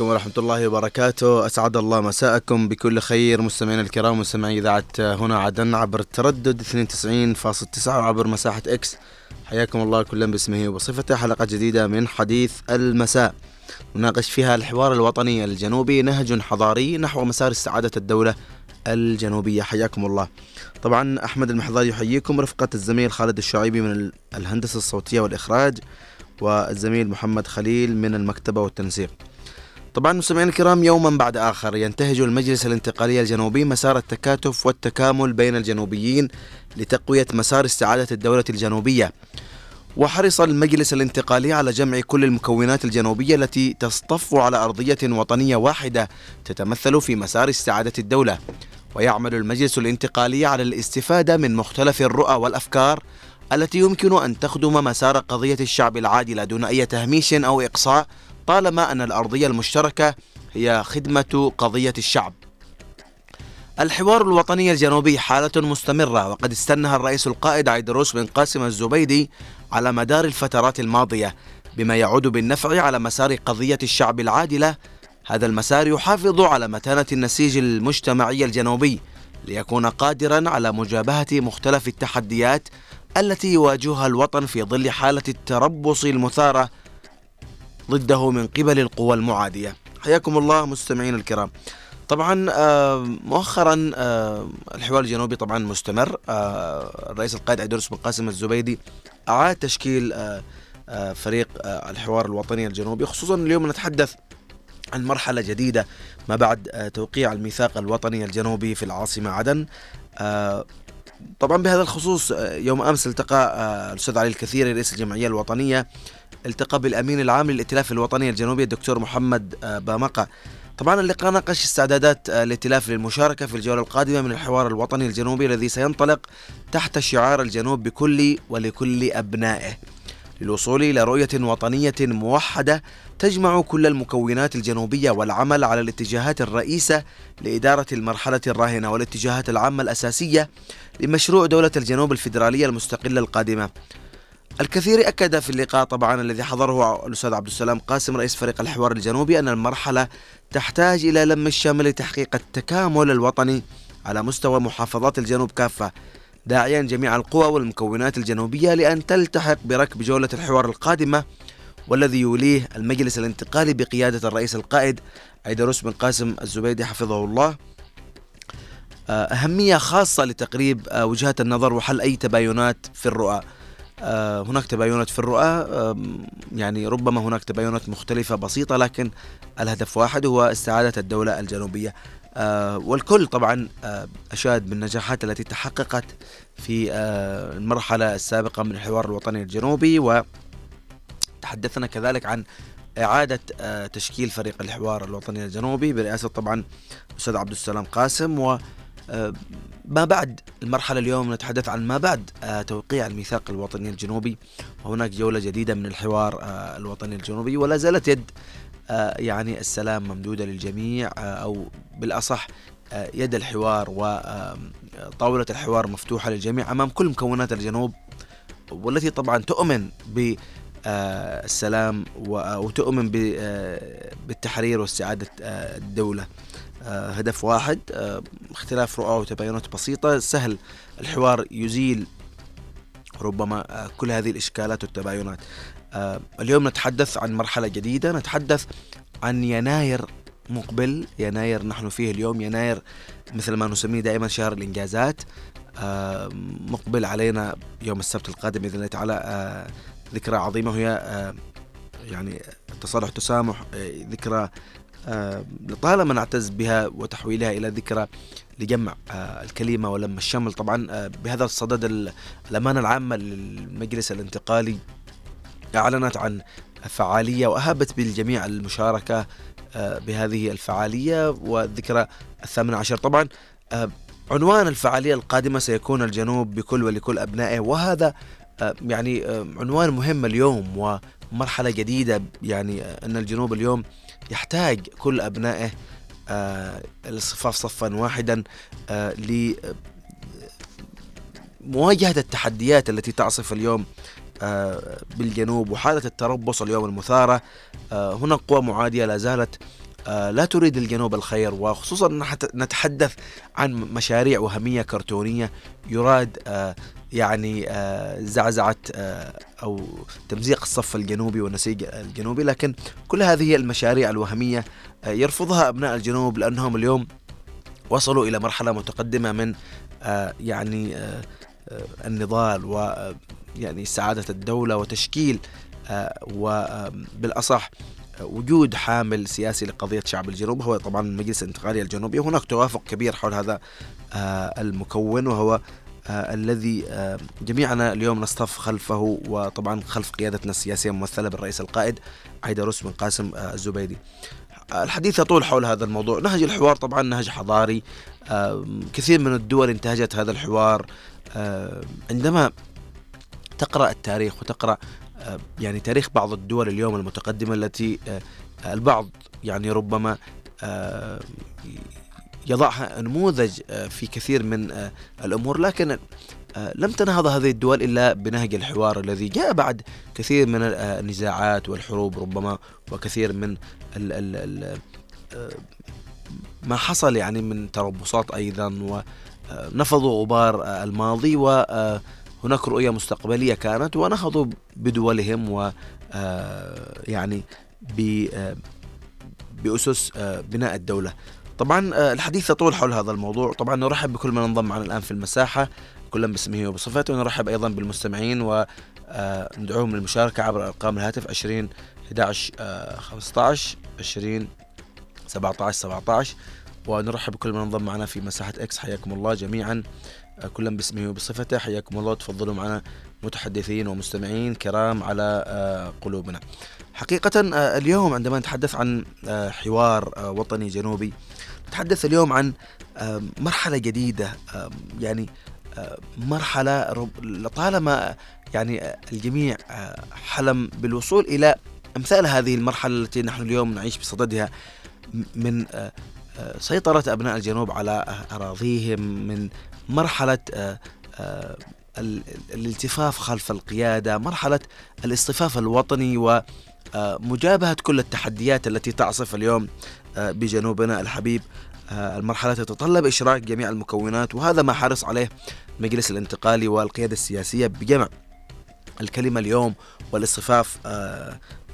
عليكم ورحمة الله وبركاته. أسعد الله مساءكم بكل خير. مستمعينا الكرام مستمعي إذاعة هنا عدن عبر التردد 92.9 وعبر مساحة إكس حياكم الله كلا باسمه وبصفته. حلقة جديدة من حديث المساء. نناقش فيها الحوار الوطني الجنوبي نهج حضاري نحو مسار استعادة الدولة الجنوبية. حياكم الله. طبعا أحمد المحضار يحييكم. رفقة الزميل خالد الشعيبي من الهندسة الصوتية والإخراج والزميل محمد خليل من المكتبة والتنسيق. طبعا مستمعينا الكرام يوما بعد آخر ينتهج المجلس الانتقالي الجنوبي مسار التكاتف والتكامل بين الجنوبيين لتقوية مسار استعادة الدولة الجنوبية. وحرص المجلس الانتقالي على جمع كل المكونات الجنوبية التي تصطف على أرضية وطنية واحدة تتمثل في مسار استعادة الدولة. ويعمل المجلس الانتقالي على الاستفادة من مختلف الرؤى والأفكار التي يمكن أن تخدم مسار قضية الشعب العادلة دون أي تهميش أو إقصاء طالما أن الأرضية المشتركة هي خدمة قضية الشعب. الحوار الوطني الجنوبي حالة مستمرة وقد استنها الرئيس القائد عيدروس بن قاسم الزبيدي على مدار الفترات الماضية بما يعود بالنفع على مسار قضية الشعب العادلة. هذا المسار يحافظ على متانة النسيج المجتمعي الجنوبي ليكون قادرا على مجابهة مختلف التحديات التي يواجهها الوطن في ظل حالة التربص المثارة ضده من قبل القوى المعادية. حياكم الله مستمعين الكرام. طبعا آه، مؤخرا آه، الحوار الجنوبي طبعا مستمر. آه، الرئيس القائد عيدروس بن قاسم الزبيدي أعاد تشكيل فريق الحوار الوطني الجنوبي خصوصا اليوم نتحدث عن مرحلة جديدة ما بعد توقيع الميثاق الوطني الجنوبي في العاصمة عدن. طبعا بهذا الخصوص يوم أمس التقى الأستاذ علي الكثيري رئيس الجمعية الوطنية التقى بالأمين العام للائتلاف الوطني الجنوبي الدكتور محمد بامقة. طبعا اللقاء ناقش استعدادات الائتلاف للمشاركة في الجولة القادمة من الحوار الوطني الجنوبي الذي سينطلق تحت شعار الجنوب بكل ولكل أبنائه. للوصول إلى رؤية وطنية موحدة تجمع كل المكونات الجنوبية والعمل على الاتجاهات الرئيسة لإدارة المرحلة الراهنة والاتجاهات العامة الأساسية لمشروع دولة الجنوب الفيدرالية المستقلة القادمة. الكثير أكد في اللقاء طبعا الذي حضره الأستاذ عبد السلام قاسم رئيس فريق الحوار الجنوبي أن المرحلة تحتاج إلى لم الشمل لتحقيق التكامل الوطني على مستوى محافظات الجنوب كافة داعيا جميع القوى والمكونات الجنوبية لأن تلتحق بركب جولة الحوار القادمة والذي يوليه المجلس الانتقالي بقيادة الرئيس القائد عيدروس بن قاسم الزبيدي حفظه الله. آه، أهمية خاصة لتقريب آه، وجهات النظر وحل أي تباينات في الرؤى. هناك تباينات في الرؤى. يعني ربما هناك تباينات مختلفة بسيطة لكن الهدف واحد هو استعادة الدولة الجنوبية. آه، والكل طبعا آه، أشاد بالنجاحات التي تحققت في المرحلة السابقة من الحوار الوطني الجنوبي. وتحدثنا كذلك عن إعادة تشكيل فريق الحوار الوطني الجنوبي برئاسة طبعا الأستاذ عبد السلام قاسم. و ما بعد المرحلة اليوم نتحدث عن ما بعد آه، توقيع الميثاق الوطني الجنوبي. وهناك جولة جديدة من الحوار آه، الوطني الجنوبي ولا زالت يد آه، يعني السلام ممدودة للجميع أو بالأصح يد الحوار وطاولة الحوار مفتوحة للجميع أمام كل مكونات الجنوب والتي طبعا تؤمن بالسلام وتؤمن بالتحرير واستعادة الدولة. آه، هدف واحد. آه، اختلاف رؤى وتباينات بسيطة. سهل الحوار يزيل ربما آه، كل هذه الإشكالات والتباينات. اليوم نتحدث عن مرحلة جديدة. نتحدث عن يناير مقبل يناير نحن فيه اليوم يناير مثل ما نسميه دائما شهر الإنجازات. مقبل علينا يوم السبت القادم بإذن الله تعالى. ذكرى عظيمة. وهي يعني تصالح تسامح ذكرى آه، طالما نعتز بها وتحويلها إلى ذكرى لجمع آه، الكلمة ولم الشمل طبعا آه، بهذا الصدد الأمانة العامة للمجلس الانتقالي أعلنت عن فعالية وأهبت بالجميع المشاركة بهذه الفعالية والذكرى الثامنة عشر. طبعا عنوان الفعالية القادمة سيكون الجنوب بكل ولكل أبنائه وهذا يعني عنوان مهم اليوم ومرحلة جديدة يعني أن الجنوب اليوم يحتاج كل أبنائه آه، الصفاف صفا واحدا آه، لمواجهة التحديات التي تعصف اليوم بالجنوب وحالة التربص اليوم المثارة هناك قوى معادية لا زالت لا تريد الجنوب الخير وخصوصا نتحدث عن مشاريع وهمية كرتونية يراد يعني زعزعة أو تمزيق الصف الجنوبي والنسيج الجنوبي لكن كل هذه المشاريع الوهمية يرفضها أبناء الجنوب لأنهم اليوم وصلوا إلى مرحلة متقدمة من يعني النضال و يعني سعادة الدولة وتشكيل وبالأصح وجود حامل سياسي لقضية شعب الجنوب. هو طبعا المجلس الانتقالي الجنوبي وهناك توافق كبير حول هذا المكون وهو الذي جميعنا اليوم نصطف خلفه وطبعا خلف قيادتنا السياسية ممثلة بالرئيس القائد عيدروس بن قاسم الزبيدي. الحديث يطول حول هذا الموضوع. نهج الحوار طبعا نهج حضاري. كثير من الدول انتهجت هذا الحوار. عندما تقرأ التاريخ وتقرأ يعني تاريخ بعض الدول اليوم المتقدمة التي البعض يعني ربما يضعها نموذج في كثير من الأمور. لكن لم تنهض هذه الدول إلا بنهج الحوار الذي جاء بعد كثير من النزاعات والحروب ربما وكثير من ال ال ال ما حصل يعني من تربصات أيضا. ونفضوا غبار الماضي. وهناك رؤية مستقبلية كانت. ونهضوا بدولهم. و يعني بأسس بناء الدولة. طبعا الحديث يطول حول هذا الموضوع. طبعا نرحب بكل من انضم معنا الآن في المساحة كلا باسمه وبصفته ونرحب أيضا بالمستمعين وندعوهم للمشاركة عبر أرقام الهاتف 20 11 15 20 17 17 ونرحب بكل من انضم معنا في مساحة إكس. حياكم الله جميعا. كلا باسمه وبصفته. حياكم الله. تفضلوا معنا متحدثين ومستمعين كرام على قلوبنا. حقيقة اليوم عندما نتحدث عن حوار وطني جنوبي نتحدث اليوم عن مرحلة جديدة يعني مرحلة لطالما يعني الجميع حلم بالوصول إلى أمثال هذه المرحلة التي نحن اليوم نعيش بصددها من سيطرة أبناء الجنوب على أراضيهم من مرحلة الالتفاف خلف القيادة مرحلة الاصطفاف الوطني ومجابهة كل التحديات التي تعصف اليوم بجنوبنا الحبيب المرحلة تتطلب إشراك جميع المكونات وهذا ما حرص عليه المجلس الانتقالي والقيادة السياسية بجمع الكلمة اليوم والاصطفاف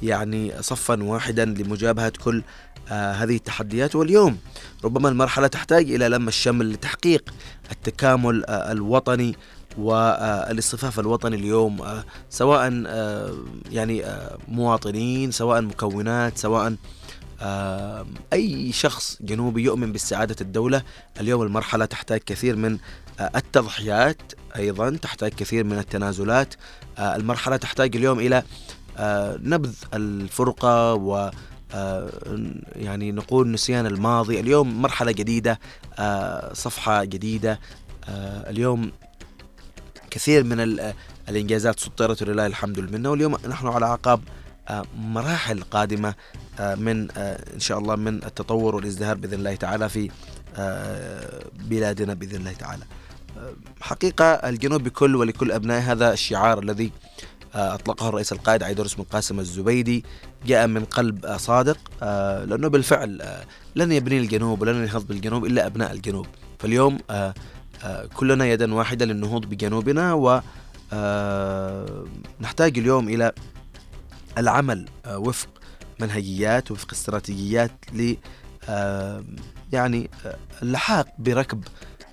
يعني صفا واحدا لمجابهة كل هذه التحديات. واليوم ربما المرحلة تحتاج إلى لم الشمل لتحقيق التكامل الوطني والاصطفاف الوطني اليوم سواء يعني مواطنين سواء مكونات سواء أي شخص جنوبي يؤمن باستعادة الدولة اليوم المرحلة تحتاج كثير من التضحيات أيضا تحتاج كثير من التنازلات. المرحلة تحتاج اليوم إلى نبذ الفرقة و يعني نقول نسيان الماضي. اليوم مرحلة جديدة صفحة جديدة. اليوم كثير من الإنجازات سطرت ولله الحمد والمنة. واليوم نحن على أعقاب مراحل قادمة من إن شاء الله من التطور والازدهار بإذن الله تعالى في بلادنا بإذن الله تعالى. حقيقة الجنوب بكل ولكل أبنائه هذا الشعار الذي أطلقه الرئيس القائد عيدروس بن قاسم الزبيدي جاء من قلب صادق لأنه بالفعل لن يبني الجنوب ولن ينهض بالجنوب إلا أبناء الجنوب. فاليوم كلنا يدا واحدة للنهوض بجنوبنا و نحتاج اليوم إلى العمل وفق منهجيات وفق استراتيجيات ل يعني اللحاق بركب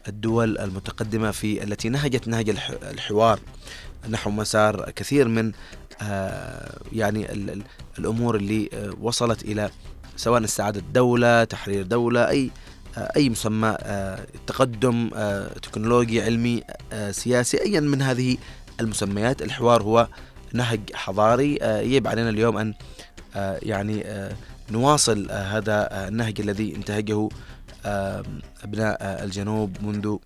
الدول المتقدمة في التي نهجت نهج الحوار نحو مسار كثير من يعني الأمور اللي وصلت إلى سواء استعادة دولة تحرير دولة أي أي مسمى تقدم تكنولوجي علمي سياسي أيا من هذه المسميات. الحوار هو نهج حضاري. يجب علينا اليوم أن يعني نواصل هذا النهج الذي انتهجه أبناء الجنوب منذ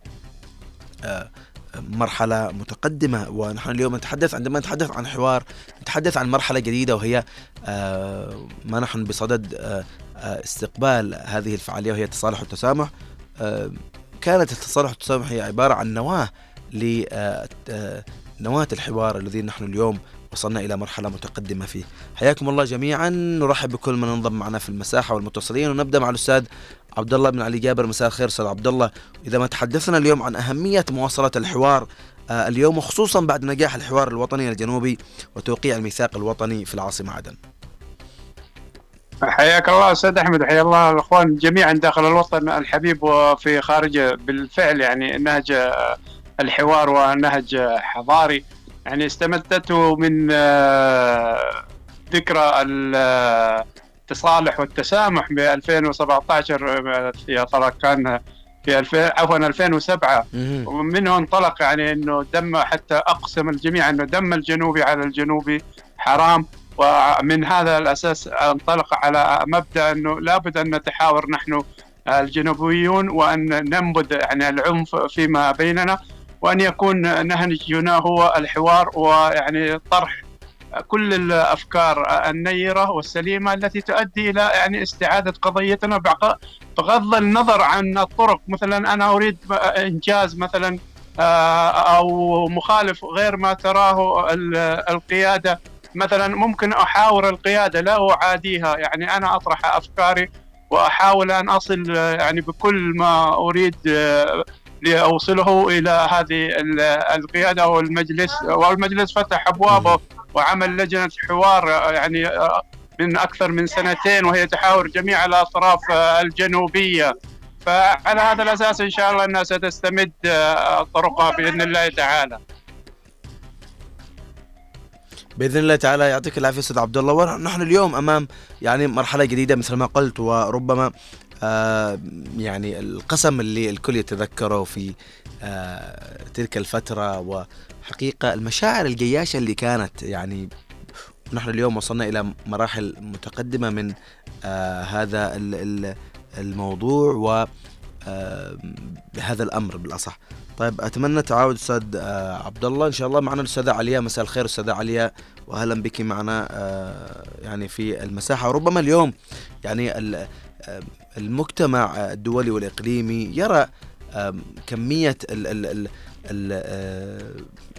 مرحلة متقدمة. ونحن اليوم نتحدث عندما نتحدث عن حوار نتحدث عن مرحلة جديدة وهي ما نحن بصدد استقبال هذه الفعالية وهي التصالح والتسامح كانت التصالح والتسامح هي عبارة عن نواة نواة الحوار الذي نحن اليوم وصلنا إلى مرحلة متقدمة فيه. حياكم الله جميعا. نرحب بكل من انضم معنا في المساحة والمتصلين. ونبدأ مع الأستاذ عبد الله بن علي جابر. مساء الخير أستاذ عبد الله إذا ما تحدثنا اليوم عن أهمية مواصلة الحوار آه، اليوم وخصوصا بعد نجاح الحوار الوطني الجنوبي وتوقيع الميثاق الوطني في العاصمة عدن. حياك الله أستاذ أحمد. حيا الله الإخوان جميعا داخل الوطن الحبيب وفي خارجه. بالفعل يعني نهج الحوار ونهج حضاري. يعني استمدته من آه، ذكرى التصالح والتسامح ب 2017 يا ترى كان في 2000 عفوا 2007 ومنه انطلق يعني إنه دم حتى أقسم الجميع إنه دم الجنوبي على الجنوبي حرام. ومن هذا الأساس انطلق على مبدأ إنه لابد أن نتحاور نحن الجنوبيون وأن ننبذ يعني العنف فيما بيننا. وأن يكون نهجنا هو الحوار ويعني طرح كل الأفكار النيرة والسليمة التي تؤدي إلى يعني استعادة قضيتنا بغض النظر عن الطرق. مثلا أنا أريد إنجاز مثلا آه، أو مخالف غير ما تراه القيادة. مثلا ممكن أحاور القيادة لا أعاديها. يعني أنا أطرح أفكاري وأحاول أن أصل يعني بكل ما أريد آه، لأوصله إلى هذه القيادة أو المجلس والمجلس فتح أبوابه وعمل لجنة حوار آه، يعني آه، من أكثر من سنتين وهي تحاور جميع الأطراف الجنوبية. فعلى هذا الأساس إن شاء الله أنها ستستمد طرقها بإذن الله تعالى. بإذن الله تعالى. يعطيك العافية أستاذ عبد الله. ونحن اليوم أمام يعني مرحلة جديدة مثل ما قلت وربما آه يعني القسم اللي الكل يتذكره في آه تلك الفترة وحقيقة المشاعر الجياشة اللي كانت يعني نحن اليوم وصلنا إلى مراحل متقدمة من آه هذا الموضوع و آه هذا الأمر بالأصح. طيب أتمنى تعاود أستاذ آه عبد الله إن شاء الله معنا الأستاذة عليا. مساء الخير أستاذة عليا. واهلا بك معنا آه يعني في المساحة. وربما اليوم يعني آه، المجتمع الدولي والإقليمي يرى كمية ال ال ال آه،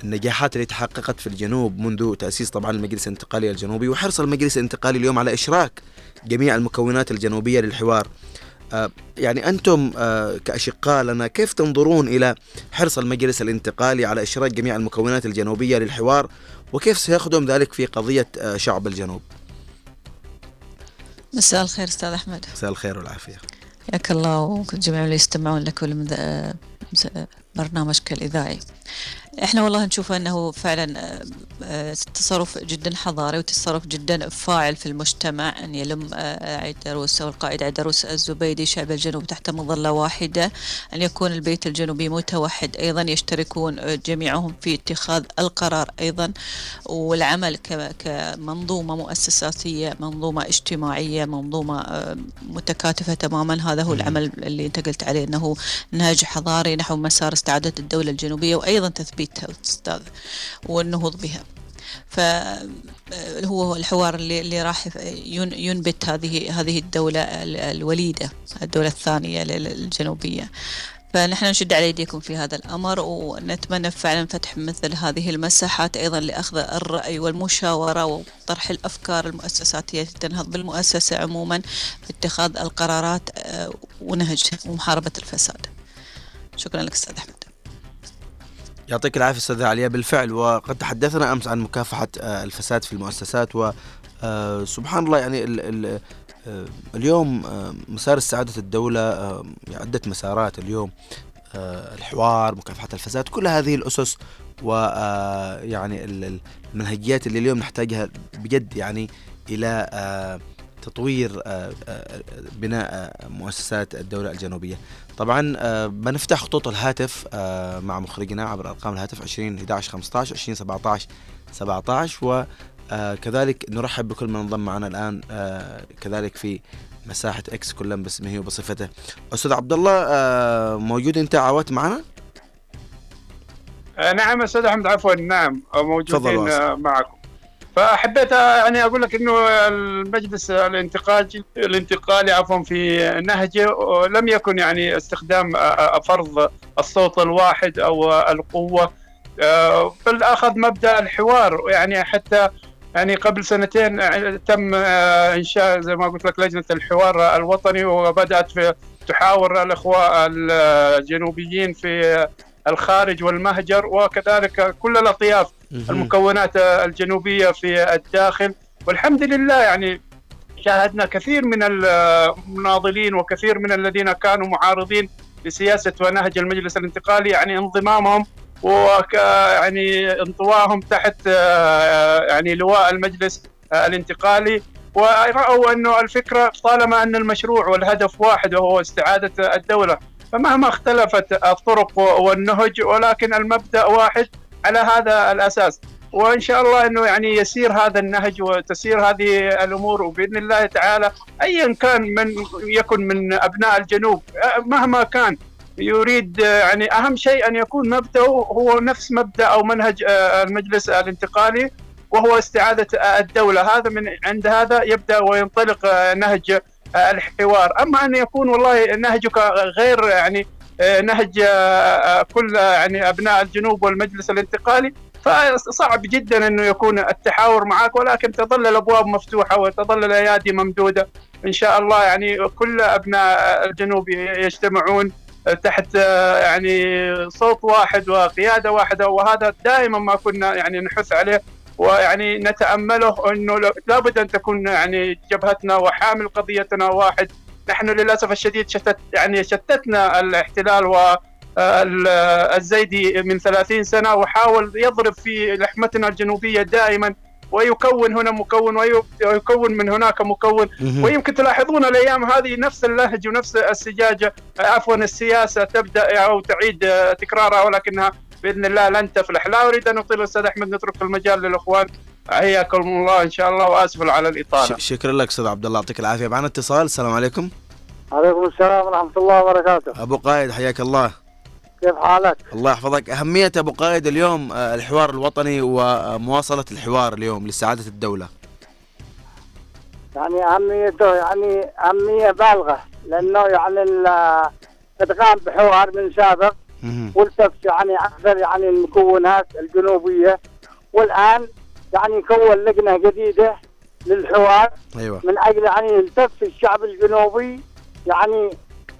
النجاحات اللي تحققت في الجنوب منذ تأسيس طبعا المجلس الانتقالي الجنوبي وحرص المجلس الانتقالي اليوم على إشراك جميع المكونات الجنوبية للحوار. آه، يعني أنتم آه، كأشقاء لنا كيف تنظرون إلى حرص المجلس الانتقالي على إشراك جميع المكونات الجنوبية للحوار وكيف سيخدم ذلك في قضية آه، شعب الجنوب؟ مساء الخير أستاذ أحمد. مساء الخير والعافية. حياك الله وجميع اللي يستمعون لك برنامجك الإذاعي. إحنا والله نشوف أنه فعلا آه، آه، تصرف جدا حضاري وتصرف جدا فاعل في المجتمع أن يلم آه، عيدروس أو القائد عيدروس الزبيدي شعب الجنوب تحت مظلة واحدة أن يكون البيت الجنوبي متوحد. أيضا يشتركون جميعهم في اتخاذ القرار أيضا والعمل كمنظومة مؤسساتية منظومة اجتماعية منظومة متكاتفة تماما. هذا هو العمل اللي أنت قلت عليه أنه نهج حضاري نحو مسار استعادة الدولة الجنوبية وأيضا تثبيت تثبيتها أستاذ والنهوض بها. فهو الحوار اللي, اللي راح ينبت هذه هذه الدولة الوليدة الدولة الثانية الجنوبية. فنحن نشد على يديكم في هذا الأمر ونتمنى فعلا فتح مثل هذه المساحات أيضا لأخذ الرأي والمشاورة وطرح الأفكار المؤسساتية تنهض بالمؤسسة عموما في اتخاذ القرارات آه، ونهجها ومحاربة الفساد. شكرا لك أستاذ أحمد. يعطيك العافية أستاذ عليا. بالفعل وقد تحدثنا أمس عن مكافحة آه، الفساد في المؤسسات وسبحان آه، الله يعني آه، اليوم مسار استعادة الدولة عدة مسارات اليوم الحوار مكافحة الفساد كل هذه الأسس ويعني المنهجيات اللي اليوم نحتاجها بجد يعني إلى تطوير بناء مؤسسات الدولة الجنوبية. طبعا آه، بنفتح خطوط الهاتف آه، مع مخرجنا عبر أرقام الهاتف 20 11 15 20 17 17 وكذلك نرحب بكل من انضم معنا الآن آه، كذلك في مساحة إكس كلا باسمه وبصفته. أستاذ عبد الله موجود أنت عاودت معنا؟ نعم أستاذ أحمد عفوا نعم موجودين معكم. فحبيت يعني أقول لك إنه المجلس الانتقالي الانتقالي عفوا في نهجه لم يكن يعني استخدام فرض الصوت الواحد أو القوة أخذ مبدأ الحوار. يعني حتى يعني قبل سنتين تم إنشاء زي ما قلت لك لجنة الحوار الوطني وبدأت في تحاور الإخوة الجنوبيين في الخارج والمهجر وكذلك كل الأطياف المكونات الجنوبية في الداخل. والحمد لله يعني شاهدنا كثير من المناضلين وكثير من الذين كانوا معارضين لسياسة ونهج المجلس الانتقالي يعني انضمامهم وك يعني انطواهم تحت يعني لواء المجلس الانتقالي. ورأوا أنه الفكرة طالما أن المشروع والهدف واحد وهو استعادة الدولة فمهما اختلفت الطرق والنهج ولكن المبدأ واحد على هذا الأساس. وإن شاء الله إنه يعني يسير هذا النهج وتسير هذه الأمور وبإذن الله تعالى ايا كان من يكن من أبناء الجنوب مهما كان يريد يعني أهم شيء أن يكون مبدأه هو نفس مبدأ أو منهج المجلس الانتقالي وهو استعادة الدولة. هذا من عند هذا يبدأ وينطلق نهج الحوار. أما أن يكون والله نهجك غير يعني نهج كل يعني أبناء الجنوب والمجلس الانتقالي فصعب جدا أنه يكون التحاور معك ولكن تظل الأبواب مفتوحة وتظل الأيادي ممدودة. إن شاء الله يعني كل أبناء الجنوب يجتمعون تحت يعني صوت واحد وقيادة واحدة وهذا دائما ما كنا يعني نحث عليه. ويعني نتأمله إنه لابد أن تكون يعني جبهتنا وحامل قضيتنا واحد. نحن للأسف الشديد شتت يعني شتتنا الاحتلال و الزيدي من 30 سنة وحاول يضرب في لحمتنا الجنوبية دائما. ويكون هنا مكون ويكون من هناك مكون. ويمكن تلاحظون الأيام هذه نفس اللهج ونفس السجاجة عفوا السياسة تبدأ أو تعيد تكرارها ولكنها بإذن الله لن تفلح. لا أريد أن أطيل أستاذ أحمد نترك المجال للإخوان. حياكم الله إن شاء الله وأسف على الإطالة. شكرا لك أستاذ عبد الله يعطيك العافية. معنا اتصال السلام عليكم. عليكم السلام ورحمة الله وبركاته. أبو قائد حياك الله. كيف حالك؟ الله يحفظك. أهمية أبو قائد اليوم الحوار الوطني ومواصلة الحوار اليوم لسعادة الدولة. يعني أهميته يعني أهمية بالغة لأنه يعني قد قام بحوار من سابق والتف يعني أكثر يعني المكونات الجنوبية. والآن يعني كون لجنة جديدة للحوار. أيوة. من أجل يعني يلتف الشعب الجنوبي يعني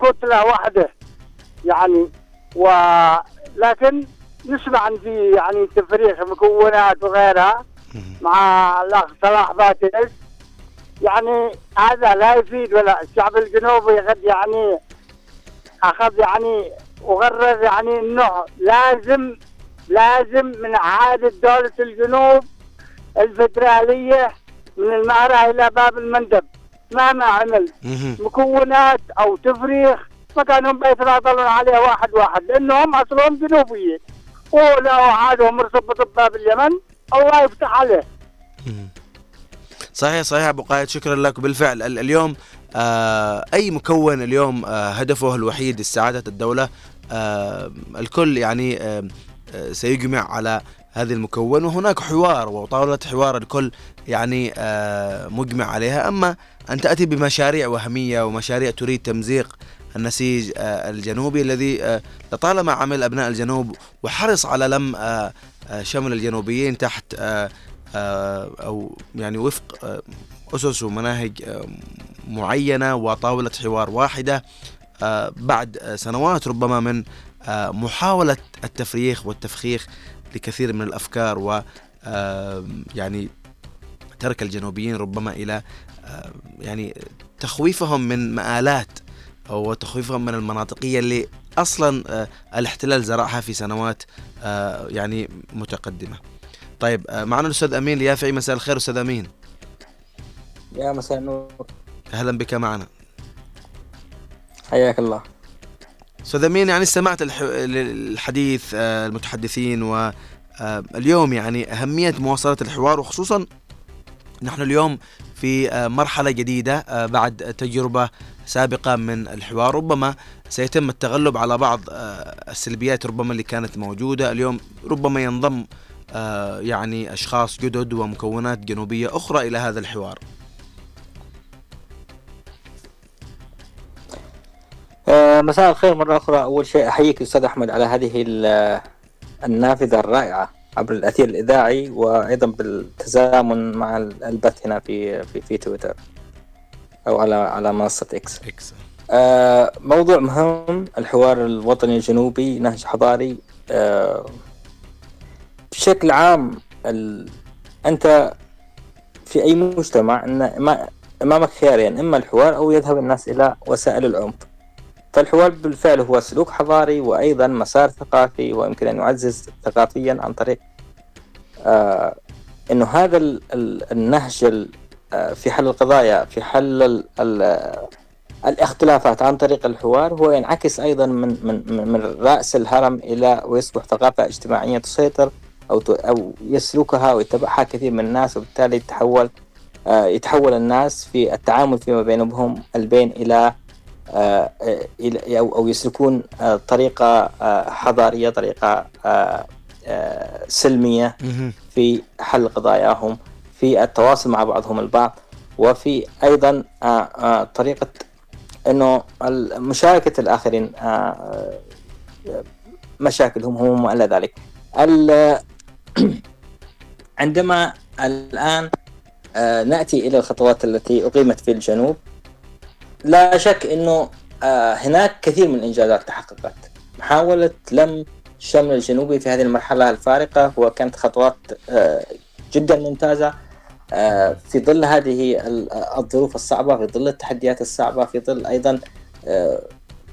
كتلة واحدة. يعني ولكن نسمع عن في يعني تفريغ مكونات وغيرها مع الأخ صلاح باتيس يعني هذا لا يفيد ولا. الشعب الجنوبي قد يعني أخذ يعني وغرر يعني إنه لازم لازم من اعاده دولة الجنوب الفدرالية من المهرة إلى باب المندب. مهما عمل. مكونات أو تفريغ فكانوا بيتناضلون عليه واحد واحد لأنهم أصلهم جنوبيين ولو عادهم مرتبط بباب اليمن الله يفتح عليه. صحيح صحيح أبو قائد شكرا لك. بالفعل اليوم أي مكون اليوم آه هدفه الوحيد استعاده الدولة آه الكل يعني آه سيجمع على هذه المكون. وهناك حوار وطاولة حوار الكل يعني آه مجمع عليها. أما أن تأتي بمشاريع وهمية ومشاريع تريد تمزيق النسيج الجنوبي الذي لطالما عمل أبناء الجنوب وحرص على لم شمل الجنوبيين تحت أو يعني وفق أسس ومناهج معينة وطاولة حوار واحدة بعد سنوات ربما من محاولة التفريخ والتفخيخ لكثير من الأفكار و يعني ترك الجنوبيين ربما إلى يعني تخويفهم من مآلات أو تخويفهم من المناطقية اللي أصلا الاحتلال زرعها في سنوات يعني متقدمة. طيب معنا الأستاذ أمين اليافعي مساء الخير أستاذ أمين. يا مساء النور. أهلا بك معنا. حياك الله. أستاذ أمين يعني استمعت الحديث المتحدثين واليوم يعني أهمية مواصلة الحوار وخصوصا نحن اليوم في مرحلة جديدة بعد تجربة سابقة من الحوار. ربما سيتم التغلب على بعض السلبيات ربما اللي كانت موجودة. اليوم ربما ينضم يعني أشخاص جدد ومكونات جنوبية أخرى إلى هذا الحوار. مساء الخير مرة أخرى أول شيء أحييك أستاذ أحمد على هذه النافذة الرائعة عبر الأثير الإذاعي وأيضا بالتزامن مع البث هنا في في, في تويتر أو على على منصة إكس. إكس. آه موضوع مهم الحوار الوطني الجنوبي نهج حضاري آه بشكل عام ال... أنت في أي مجتمع أن ما أمامك خيارين إما الحوار أو يذهب الناس إلى وسائل العنف فالحوار بالفعل هو سلوك حضاري وأيضا مسار ثقافي ويمكن أن يعزز ثقافيا عن طريق آه أنه هذا النهج آه، في حل القضايا في حل ال ال الاختلافات عن طريق الحوار هو ينعكس أيضا من من من رأس الهرم إلى ويصبح ثقافة اجتماعية تسيطر أو أو يسلكها ويتبعها كثير من الناس وبالتالي يتحول آه، يتحول الناس في التعامل فيما بينهم البين إلى آه، أو أو يسلكون طريقة حضارية طريقة سلمية في حل قضاياهم في التواصل مع بعضهم البعض وفي أيضا طريقة أنه مشاركة الآخرين مشاكلهم هم وما إلى ذلك. عندما الآن نأتي إلى الخطوات التي أقيمت في الجنوب لا شك أنه هناك كثير من الإنجازات تحققت محاولة لم الشمل الجنوبي في هذه المرحلة الفارقة وكانت خطوات جدا ممتازة في ظل هذه الظروف الصعبة في ظل التحديات الصعبة في ظل أيضا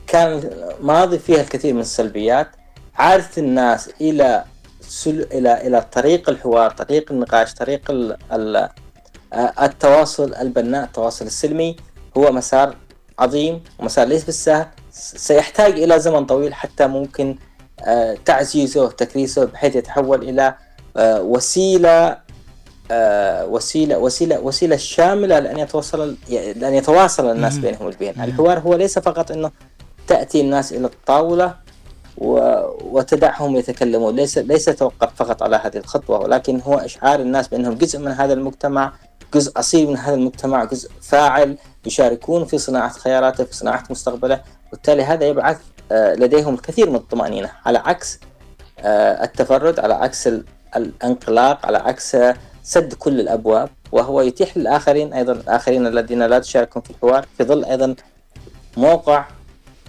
كان ماضي فيها الكثير من السلبيات عادت الناس إلى سل... إلى إلى طريق الحوار طريق النقاش طريق. ال... التواصل البناء التواصل السلمي هو مسار عظيم ومسار ليس بالسهل. سيحتاج إلى زمن طويل حتى ممكن آه، تعزيزه وتكريسه بحيث يتحول إلى آه، وسيلة آه، وسيلة وسيلة وسيلة شاملة لأن يتواصل لأن يتواصل الناس بينهم البين الحوار هو ليس فقط أنه تأتي الناس إلى الطاولة وتدعهم يتكلمون. ليس ليس توقف فقط على هذه الخطوة ولكن هو إشعار الناس بأنهم جزء من هذا المجتمع جزء أصيل من هذا المجتمع جزء فاعل يشاركون في صناعة خياراته في صناعة مستقبله وبالتالي هذا يبعث آه، لديهم الكثير من الطمأنينة. على عكس آه، التفرد على عكس الانقلاق على عكس سد كل الأبواب وهو يتيح للآخرين أيضا الآخرين الذين لا تشاركهم في الحوار في ظل أيضا موقع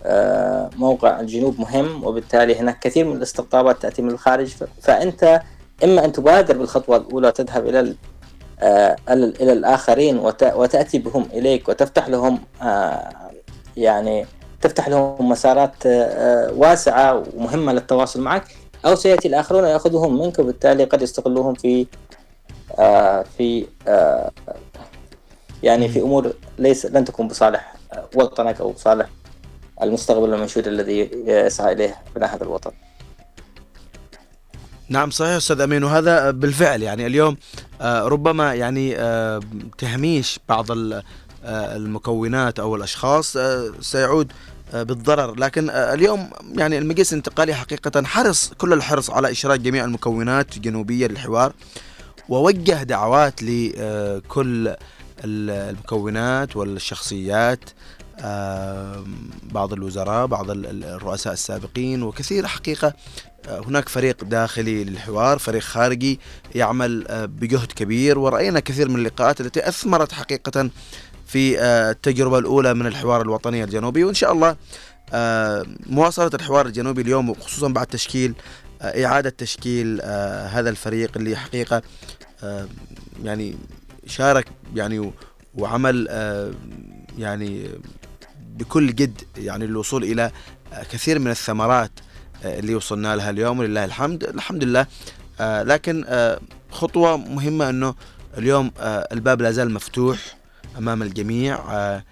آه، موقع الجنوب مهم وبالتالي هناك كثير من الاستقطابات تأتي من الخارج. فأنت إما أن تبادر بالخطوة الأولى تذهب إلى إلى الآخرين وتأتي بهم إليك وتفتح لهم يعني تفتح لهم مسارات آه، واسعة ومهمة للتواصل معك أو سيأتي الآخرون يأخذهم منك وبالتالي قد يستغلوهم في آه، في آه، يعني في أمور ليس لن تكون بصالح وطنك أو بصالح المستقبل المنشود الذي يسعى إليه بناء هذا الوطن. نعم صحيح أستاذ أمين. وهذا بالفعل يعني اليوم ربما يعني تهميش بعض المكونات أو الأشخاص سيعود آه، بالضرر. لكن آه، اليوم يعني المجلس الانتقالي حقيقة حرص كل الحرص على إشراك جميع المكونات الجنوبية للحوار ووجه دعوات لكل آه، المكونات والشخصيات بعض الوزراء بعض الرؤساء السابقين وكثير حقيقة هناك فريق داخلي للحوار فريق خارجي يعمل بجهد كبير. ورأينا كثير من اللقاءات التي أثمرت حقيقة في آه، التجربة الأولى من الحوار الوطني الجنوبي. وإن شاء الله آه، مواصلة الحوار الجنوبي اليوم وخصوصا بعد تشكيل آه، إعادة تشكيل هذا الفريق اللي حقيقة يعني شارك يعني وعمل يعني بكل جد يعني للوصول إلى كثير من الثمرات اللي وصلنا لها اليوم ولله الحمد. الحمد لله. لكن خطوة مهمة أنه اليوم الباب لا زال مفتوح أمام الجميع. آه،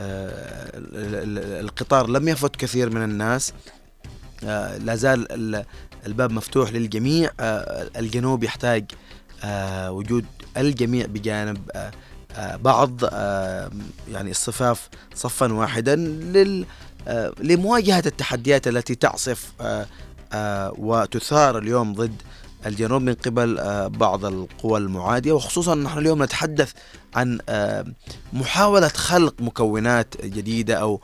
آه، القطار لم يفت كثير من الناس. آه، لا زال الباب مفتوح للجميع. الجنوب يحتاج وجود الجميع بجانب بعض. يعني الصفاف صفا واحدا لمواجهة التحديات التي تعصف وتثار اليوم ضد الجنوب من قبل آه، بعض القوى المعادية. وخصوصا نحن اليوم نتحدث عن آه، محاولة خلق مكونات جديدة أو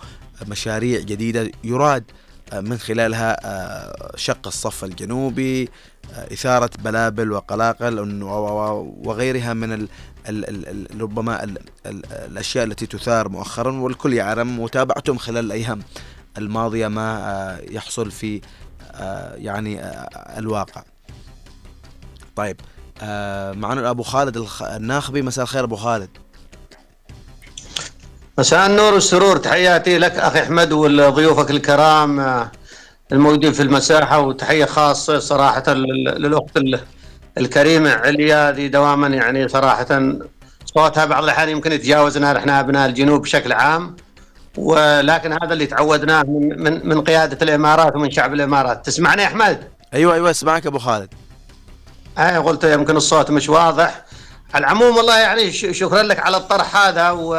مشاريع جديدة يراد من خلالها شق الصف الجنوبي إثارة بلابل وقلاقل وغيرها من ال ال ال ربما ال ال الأشياء التي تثار مؤخرا والكل يعلم وتابعتم خلال الأيام الماضية ما يحصل في يعني الواقع. طيب معنا أبو خالد الناخبي. مساء الخير أبو خالد. مساء النور والسرور. تحياتي لك أخي أحمد وضيوفك الكرام. الموجودين في المساحة وتحية خاصة صراحة للأخت الكريمة عليا ذي دواما يعني صراحة صوتها بعض الأحيان يمكن يتجاوزنا إحنا أبناء الجنوب بشكل عام ولكن هذا اللي تعودناه من من من قيادة الإمارات ومن شعب الإمارات. تسمعني يا أحمد؟ أيوة أيوة أسمعك أبو خالد. أي قلت يمكن الصوت مش واضح. على العموم والله يعني شكرا لك على الطرح هذا و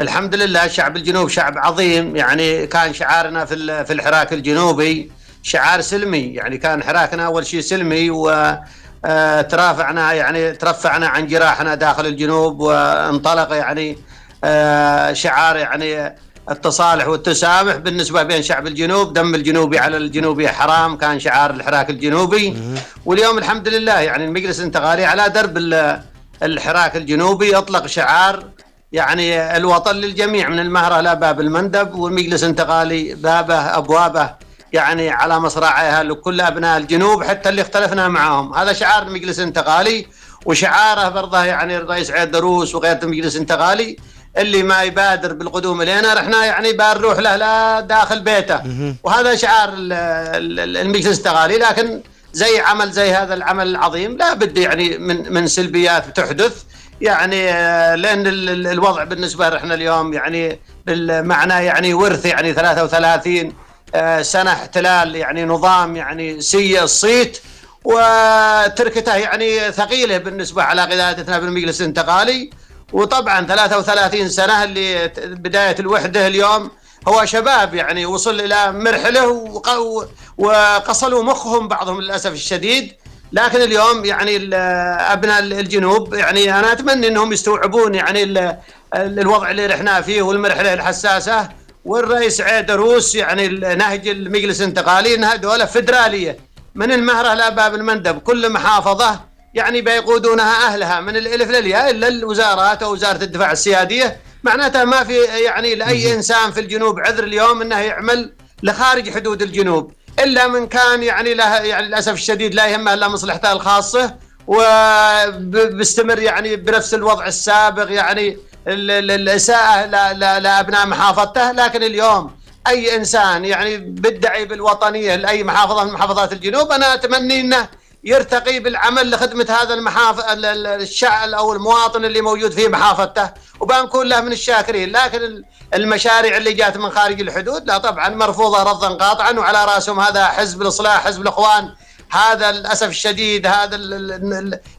الحمد لله شعب الجنوب شعب عظيم. يعني كان شعارنا في في الحراك الجنوبي شعار سلمي. يعني كان حراكنا أول شيء سلمي و آه، ترافعنا يعني ترفعنا عن جراحنا داخل الجنوب وانطلق يعني آه، شعار يعني التصالح والتسامح بالنسبة بين شعب الجنوب. دم الجنوبي على الجنوبي حرام. كان شعار الحراك الجنوبي. واليوم الحمد لله يعني المجلس الانتقالي على درب الحراك الجنوبي. أطلق شعار يعني الوطن للجميع من المهرة إلى باب المندب والمجلس الانتقالي بابه أبوابه يعني على مصراعيها لكل أبناء الجنوب حتى اللي اختلفنا معهم هذا شعار المجلس الانتقالي وشعاره برضه يعني الرئيس عيد دروس وغير المجلس الانتقالي اللي ما يبادر بالقدوم إلينا رحنا يعني بنروح له لا داخل بيته. وهذا شعار المجلس الانتقالي لكن زي عمل زي هذا العمل العظيم لا بد يعني من من سلبيات تحدث. يعني آه، لأن الوضع بالنسبة لنا اليوم يعني بالمعنى يعني ورث يعني 33 آه، سنة احتلال يعني نظام يعني سيء الصيت وتركته يعني ثقيلة بالنسبة على قيادتنا بالمجلس الانتقالي. وطبعا 33 سنة اللي بداية الوحدة اليوم هو شباب يعني وصل إلى مرحلة وقصلوا مخهم بعضهم للأسف الشديد. لكن اليوم يعني أبناء الجنوب يعني أنا أتمنى إنهم يستوعبون يعني الوضع اللي رحنا فيه والمرحلة الحساسة والرئيس عيد روس يعني نهج المجلس الانتقالي إنها دولة فدرالية. من المهرة لباب المندب. كل محافظة يعني بيقودونها أهلها. من الألف للياء إلا الوزارات أو وزارة الدفاع السيادية. معناتها ما في يعني لأي إنسان في الجنوب عذر اليوم إنه يعمل لخارج حدود الجنوب. إلا من كان يعني له يعني للأسف الشديد لا يهمه إلا مصلحته الخاصة وبيستمر يعني بنفس الوضع السابق يعني الإساءة لابناء محافظته لكن اليوم أي إنسان يعني بيدعي بالوطنية لأي محافظة من محافظات الجنوب أنا أتمنى إنه يرتقي بالعمل لخدمة هذا المحافظ الشعب أو المواطن اللي موجود في محافظته. وبنكون له من الشاكرين. لكن المشاريع اللي جات من خارج الحدود لا طبعا مرفوضة رفضا قاطعا وعلى رأسهم هذا حزب الإصلاح حزب الإخوان. هذا للأسف الشديد هذا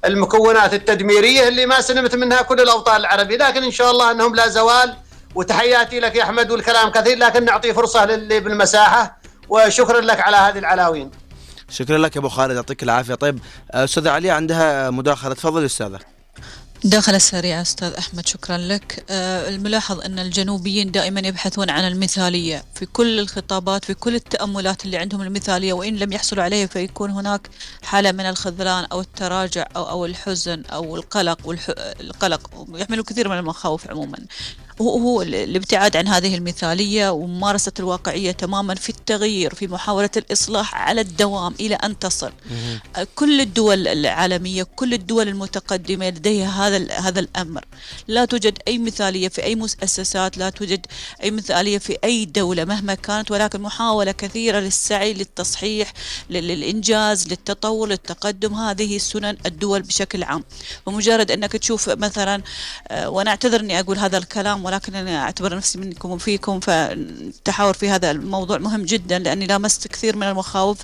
المكونات التدميرية اللي ما سلمت منها كل الأوطان العربيه لكن إن شاء الله أنهم لا زوال. وتحياتي لك يا أحمد والكلام كثير لكن نعطي فرصة للي بالمساحة. وشكرا لك على هذه العناوين شكرا لك أبو خالد يعطيك العافية. طيب أستاذة عليا عندها مداخلة. تفضل أستاذة. داخل السريع أستاذ أحمد شكرا لك. أه الملاحظ أن الجنوبيين دائما يبحثون عن المثالية في كل الخطابات في كل التأملات اللي عندهم المثالية وإن لم يحصلوا عليها فيكون هناك حالة من الخذلان أو التراجع أو, أو الحزن أو القلق والقلق يحملوا كثير من المخاوف عموما. هو الابتعاد عن هذه المثالية وممارسة الواقعية تماما في التغيير في محاولة الإصلاح على الدوام إلى أن تصل. كل الدول العالمية كل الدول المتقدمة لديها هذا هذا الأمر. لا توجد أي مثالية في أي مؤسسات لا توجد أي مثالية في أي دولة مهما كانت ولكن محاولة كثيرة للسعي للتصحيح للإنجاز للتطور للتقدم. هذه سنن الدول بشكل عام. ومجرد أنك تشوف مثلا آه، وأنا أعتذر أني أقول هذا الكلام ولكن أنا أعتبر نفسي منكم وفيكم فالتحاور في هذا الموضوع مهم جدا لأني لامست كثير من المخاوف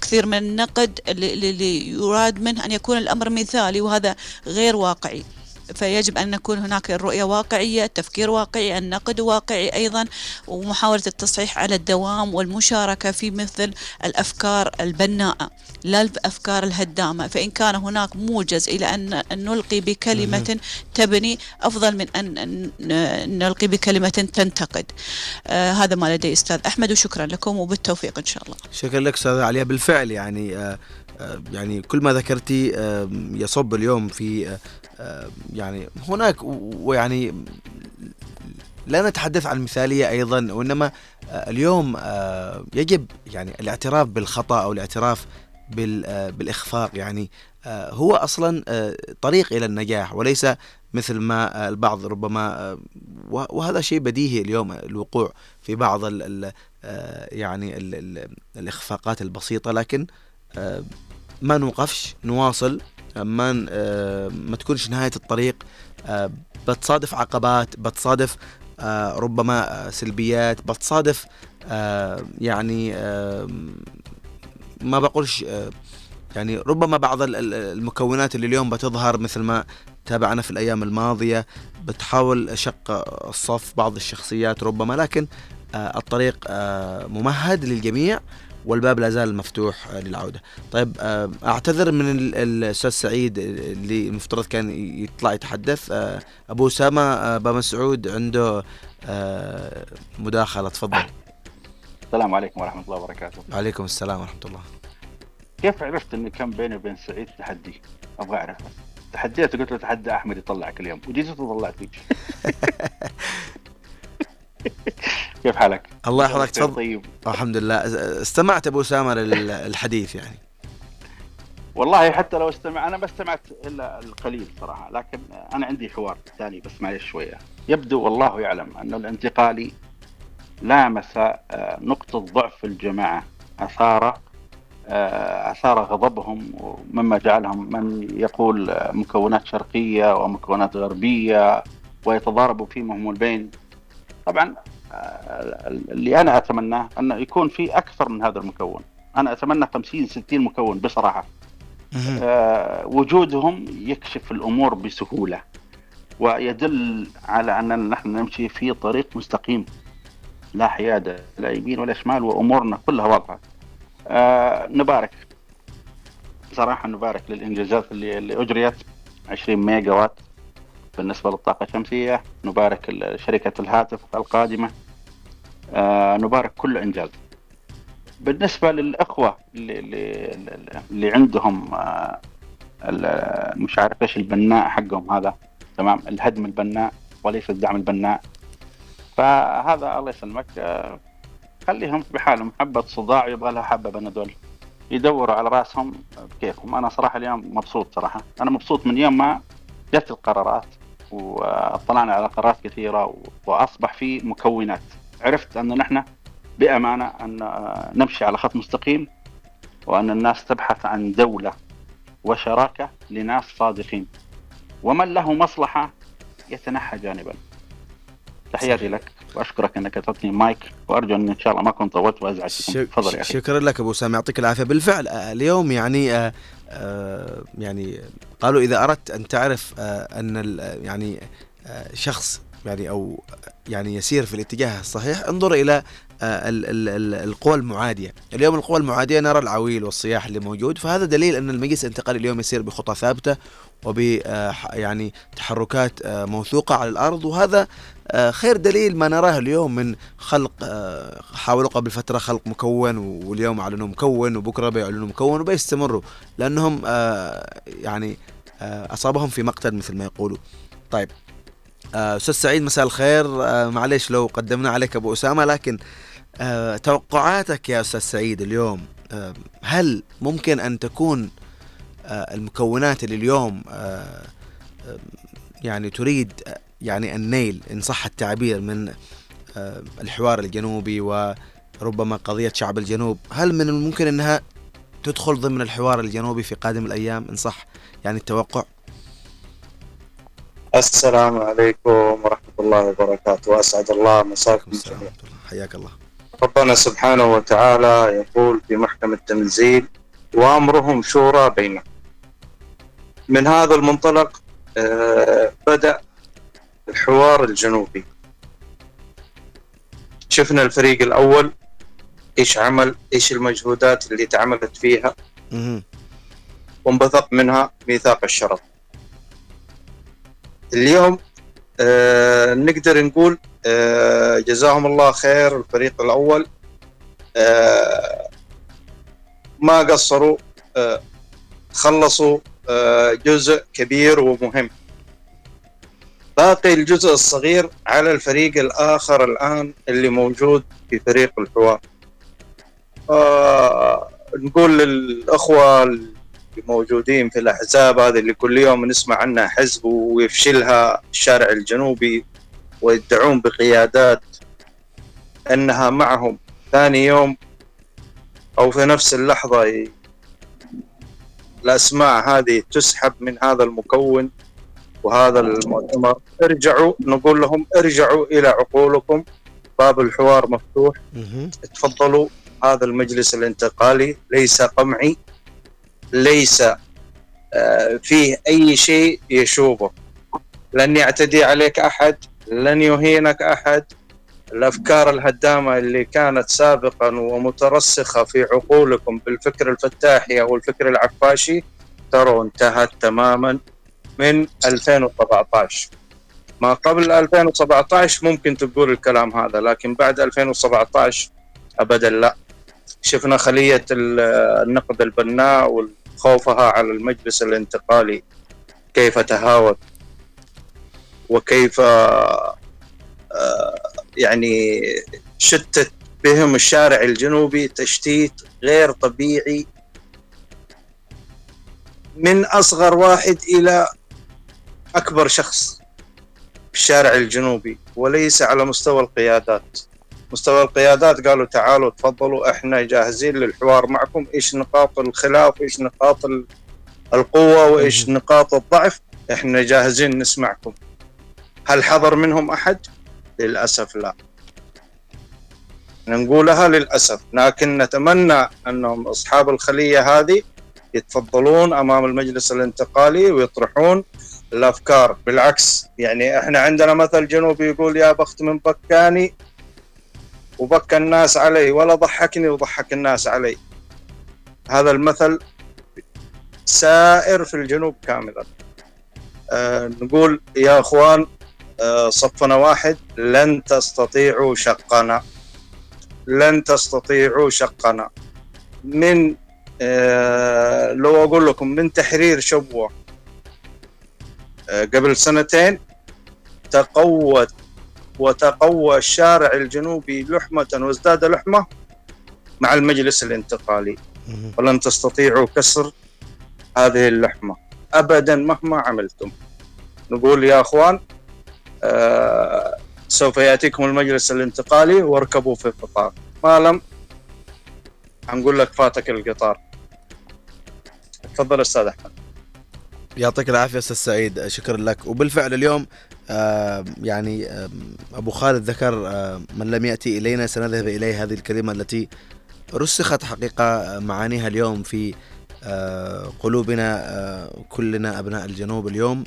كثير من النقد اللي, يراد منه أن يكون الأمر مثالي وهذا غير واقعي. فيجب أن نكون هناك الرؤية واقعية التفكير واقعي النقد واقعي أيضا ومحاولة التصحيح على الدوام والمشاركة في مثل الأفكار البناءة لا الأفكار الهدامة. فإن كان هناك موجز إلى أن نلقي بكلمة تبني أفضل من أن نلقي بكلمة تنتقد. آه هذا ما لدي أستاذ أحمد وشكرا لكم وبالتوفيق إن شاء الله. شكرا لك أستاذ عليا. بالفعل يعني آه آه يعني كل ما ذكرتي آه يصب اليوم في آه يعني هناك ويعني لا نتحدث عن المثالية أيضا وإنما اليوم يجب يعني الاعتراف بالخطأ أو الاعتراف بالإخفاق. يعني هو أصلا طريق إلى النجاح وليس مثل ما البعض ربما وهذا شيء بديهي اليوم الوقوع في بعض ال يعني ال الإخفاقات البسيطة. لكن ما نوقفش نواصل. ما ما تكونش نهاية الطريق بتصادف عقبات بتصادف ربما سلبيات بتصادف يعني ما بقولش يعني ربما بعض المكونات اللي اليوم بتظهر مثل ما تابعنا في الأيام الماضية بتحاول شق الصف بعض الشخصيات ربما لكن الطريق ممهد للجميع. والباب لا زال مفتوح للعودة. طيب أعتذر من الأستاذ سعيد اللي المفترض كان يطلع يتحدث. أبو أسامة بابا مسعود عنده مداخلة. تفضل. السلام عليكم ورحمة الله وبركاته. وعليكم السلام ورحمة الله. كيف عرفت إن كان بيني وبين سعيد تحدي؟ أبغى أعرف. بس تحديته قلت له تحدى أحمد يطلعك اليوم. وجيت وطلعت فيك كيف حالك؟ الله يحفظك تفضل. طيب. الحمد لله. استمعت أبو اسامه للحديث يعني. والله حتى لو استمع أنا ما استمعت إلا القليل صراحة لكن أنا عندي حوار ثاني بس معلش شوية. يبدو والله يعلم انه الانتقالي لامس نقطة ضعف الجماعة. أثار أثار غضبهم مما جعلهم من يقول مكونات شرقية ومكونات غربية ويتضاربوا فيما هم البين. طبعا اللي أنا اتمناه انه يكون في أكثر من هذا المكون. أنا أتمنى 50 60 مكون بصراحة. آه وجودهم يكشف الأمور بسهولة ويدل على أننا نحن نمشي في طريق مستقيم. لا حياده لا يمين ولا شمال وأمورنا كلها واضحة. آه نبارك. صراحة نبارك للإنجازات اللي, اللي أجريت. 20 ميجا وات بالنسبة للطاقة الشمسية نبارك شركه الهاتف القادمة. آه نبارك كل إنجاز. بالنسبة للإخوة اللي اللي, اللي عندهم آه مش عارف إيش البناء حقهم هذا. تمام؟ الهدم البناء وليس الدعم البناء. فهذا الله يسلمك. آه خليهم بحالهم. حبة صداع يبغى لها حبة بنادول يدوروا على رأسهم بكيفهم. أنا صراحة اليوم مبسوط صراحة. أنا مبسوط من يوم ما جت القرارات واطلعنا على قرارات كثيرة وأصبح في مكونات. عرفت أن نحن بأمانة أن نمشي على خط مستقيم وأن الناس تبحث عن دولة وشراكة لناس صادقين. ومن له مصلحة يتنحى جانبا. تحياتي لك وأشكرك أنك أعطيتني مايك وأرجو أن إن شاء الله ما كنت طولت وازعجتكم تفضل يا أخي. شكرا لك أبو سامي يعطيك العافية. بالفعل اليوم يعني آآ آآ يعني قالوا إذا أردت أن تعرف أن يعني شخص يعني أو يعني يسير في الاتجاه الصحيح انظر إلى القوى المعادية، اليوم القوى المعادية نرى العويل والصياح اللي موجود فهذا دليل أن المجلس الانتقالي اليوم يسير بخطى ثابتة وب يعني تحركات موثوقة على الأرض وهذا خير دليل ما نراه اليوم من خلق حاولوا قبل فترة خلق مكون واليوم اعلنوا مكون وبكرة بيعلنوا مكون وبيستمروا لأنهم يعني أصابهم في مقتل مثل ما يقولوا. طيب أستاذ سعيد مساء الخير. معليش لو قدمنا عليك أبو أسامة لكن توقعاتك يا أستاذ سعيد اليوم هل ممكن أن تكون المكونات اللي اليوم يعني تريد يعني النيل إن صح التعبير من الحوار الجنوبي وربما قضية شعب الجنوب هل من الممكن إنها تدخل ضمن الحوار الجنوبي في قادم الأيام؟ إن صح يعني التوقع؟ السلام عليكم ورحمة الله وبركاته. وأسعد الله مساكم جميعا. حياك الله. ربنا سبحانه وتعالى يقول في محكم التنزيل وأمرهم شورى بينهم. من هذا المنطلق آه، بدأ الحوار الجنوبي. شفنا الفريق الأول إيش عمل إيش المجهودات اللي تعملت فيها. وانبثق منها ميثاق الشرف. اليوم آه نقدر نقول آه جزاهم الله خير الفريق الأول. آه ما قصروا آه خلصوا آه جزء كبير ومهم. باقي الجزء الصغير على الفريق الآخر الآن اللي موجود في فريق الحوار. آه نقول اللي موجودين في الأحزاب هذه اللي كل يوم نسمع عنها حزب ويفشلها الشارع الجنوبي ويدعون بقيادات أنها معهم. ثاني يوم أو في نفس اللحظة الأسماء هذه تسحب من هذا المكون وهذا المؤتمر. ارجعوا نقول لهم ارجعوا إلى عقولكم. باب الحوار مفتوح. تفضلوا هذا المجلس الانتقالي ليس قمعي. ليس آه، فيه أي شيء يشوبه. لن يعتدي عليك أحد لن يهينك أحد. الأفكار الهدامة اللي كانت سابقا ومترسخة في عقولكم بالفكر الفتاحي أو الفكر العفاشي ترى انتهت تماما من 2017 ما قبل 2017 ممكن تقول الكلام هذا لكن بعد 2017 ابدا لا. شفنا خلية ال- النقد البناء وخوفها على المجلس الانتقالي كيف تهاوت؟ وكيف آه، يعني شتت بهم الشارع الجنوبي تشتيت غير طبيعي من أصغر واحد إلى أكبر شخص في الشارع الجنوبي وليس على مستوى القيادات. مستوى القيادات قالوا تعالوا تفضلوا إحنا جاهزين للحوار معكم. إيش نقاط الخلاف؟ إيش نقاط ال- القوة؟ وإيش نقاط الضعف؟ إحنا جاهزين نسمعكم. هل حضر منهم أحد؟ للأسف لا. نقولها للأسف لكن نتمنى أنهم أصحاب الخلية هذه يتفضلون أمام المجلس الانتقالي ويطرحون الأفكار. بالعكس يعني إحنا عندنا مثل جنوبي يقول يا بخت من بكاني وبكى الناس علي ولا ضحكني وضحك الناس علي هذا المثل سائر في الجنوب كاملا. آه نقول يا أخوان آه صفنا واحد لن تستطيعوا شقنا. لن تستطيعوا شقنا. من آه لو أقول لكم من تحرير شبوة آه قبل سنتين تقوت وتقوى الشارع الجنوبي لحمة وازداد لحمة مع المجلس الانتقالي. ولن تستطيعوا كسر هذه اللحمة أبدا مهما عملتم. نقول يا أخوان آه سوف يأتيكم المجلس الانتقالي واركبوا في القطار ما لم؟ هنقول لك فاتك القطار. تفضل أستاذ أحمد. يعطيك العافية أستاذ سعيد. شكرا لك. وبالفعل اليوم يعني آه أبو خالد ذكر آه من لم يأتي إلينا سنذهب إليه هذه الكلمة التي رسخت حقيقة معانيها اليوم في آه قلوبنا آه كلنا أبناء الجنوب اليوم.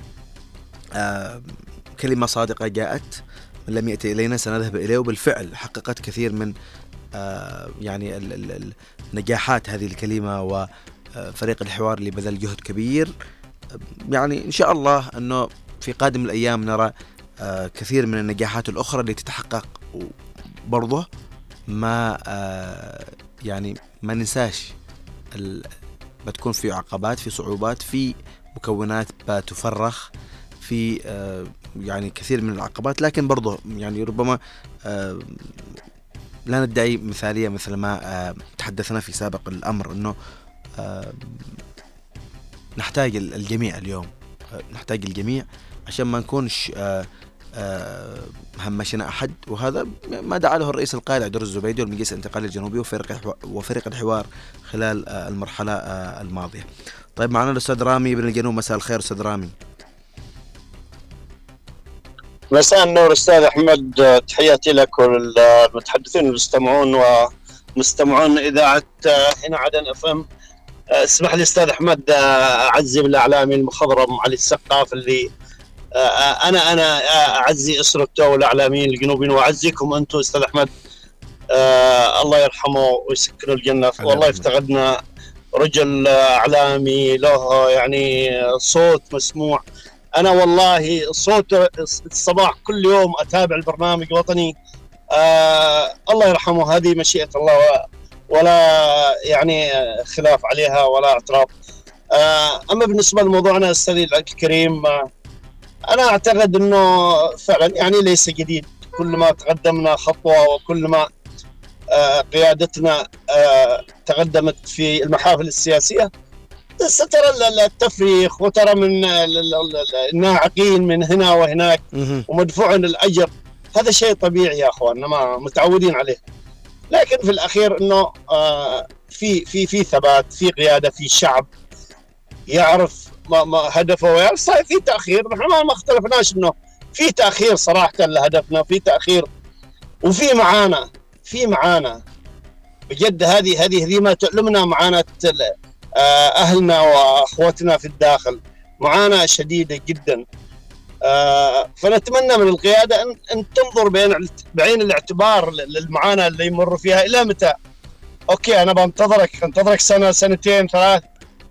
آه كلمة صادقة جاءت من لم يأتي إلينا سنذهب إليه وبالفعل حققت كثير من آه يعني نجاحات هذه الكلمة وفريق الحوار اللي بذل جهد كبير. يعني إن شاء الله أنه في قادم الأيام نرى آه، كثير من النجاحات الأخرى اللي تتحقق برضه ما آه، يعني ما ننساش بتكون في عقبات في صعوبات في مكونات بتفرخ في آه، يعني كثير من العقبات. لكن برضه يعني ربما لا ندعي مثالية مثل ما تحدثنا في سابق الأمر إنه آه، نحتاج ال- الجميع اليوم نحتاج الجميع عشان ما نكونش آه، آه، همشنا أحد وهذا ما دعا له الرئيس القائد عبد الزبيدي والمجلس الانتقالي الجنوبي وفريق وفريق الحوار خلال آه، المرحلة الماضية. طيب معنا الأستاذ رامي بن الجنوب مساء الخير أستاذ رامي. مساء النور أستاذ أحمد تحياتي لك وللمتحدثين والمستمعون ومستمعون إذاعة هنا عدن اف ام اسمح لي أستاذ أحمد اعزي بالاعلامي المخضرم علي السقاف اللي أنا أنا أعزي اسرته والاعلاميين الجنوبيين واعزيكم أنتم أستاذ أحمد. الله يرحمه ويسكنه الجنة. والله افتقدنا رجل أعلامي له يعني صوت مسموع. أنا والله صوت الصباح كل يوم أتابع البرنامج وطني آه الله يرحمه. هذه مشيئة الله ولا يعني خلاف عليها ولا اعتراف. آه أما بالنسبة لموضوعنا أستاذي الكريم آه أنا أعتقد إنه فعلا يعني ليس جديد. كل ما تقدمنا خطوة وكل ما آه قيادتنا آه تقدمت في المحافل السياسية سترى التفريخ وترى من الناعقين من هنا وهناك ومدفوع الاجر هذا شيء طبيعي يا اخواننا ما متعودين عليه. لكن في الأخير إنه آه في في في ثبات في قيادة في شعب يعرف ما ما هدفه ويعرف صحيح في تأخير. نحن ما اختلفناش إنه في تأخير صراحة لهدفنا في تأخير وفي معانا في معانا بجد هذه هذه هذه ما تؤلمنا معاناة آه، أهلنا واخوتنا في الداخل. معاناة شديدة جدا. آه، فنتمنى من القيادة ان أن تنظر بعين بعين الاعتبار للمعاناة اللي يمر فيها إلى متى؟ أوكي أنا بنتظرك انتظرك سنه سنتين ثلاث.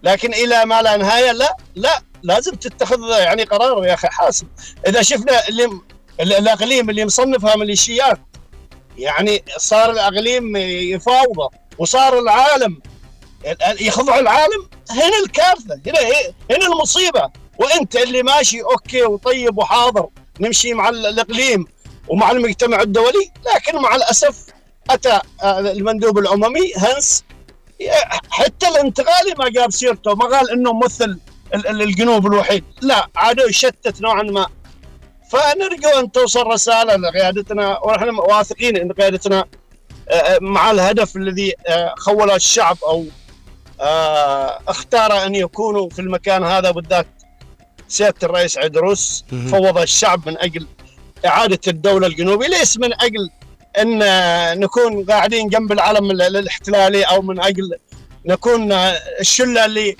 لكن إلى ما لا نهاية لا لا لازم تتخذ يعني قرار يا أخي حاسم. إذا شفنا اللي الأقليم اللي مصنفها ميليشيات يعني صار الأقليم يفاوضة وصار العالم يخضع العالم هنا الكارثة هنا هنا المصيبة. وأنت اللي ماشي أوكي وطيب وحاضر نمشي مع الأقليم ومع المجتمع الدولي لكن مع الأسف أتى آه، المندوب الأممي هنس حتى الانتقالي ما جاب سيرته ما قال إنه ممثل الجنوب الوحيد. لا عادوا يشتت نوعا ما. فنرجو أن توصل رسالة لقيادتنا ونحن واثقين إن قيادتنا آه، مع الهدف الذي آه، خوله الشعب أو اختار أن يكونوا في المكان هذا بالذات سيادة الرئيس عدروس فوض الشعب من أجل إعادة الدولة الجنوبية. ليس من أجل إن نكون قاعدين جنب العلم الاحتلالي أو من أجل نكون الشلة اللي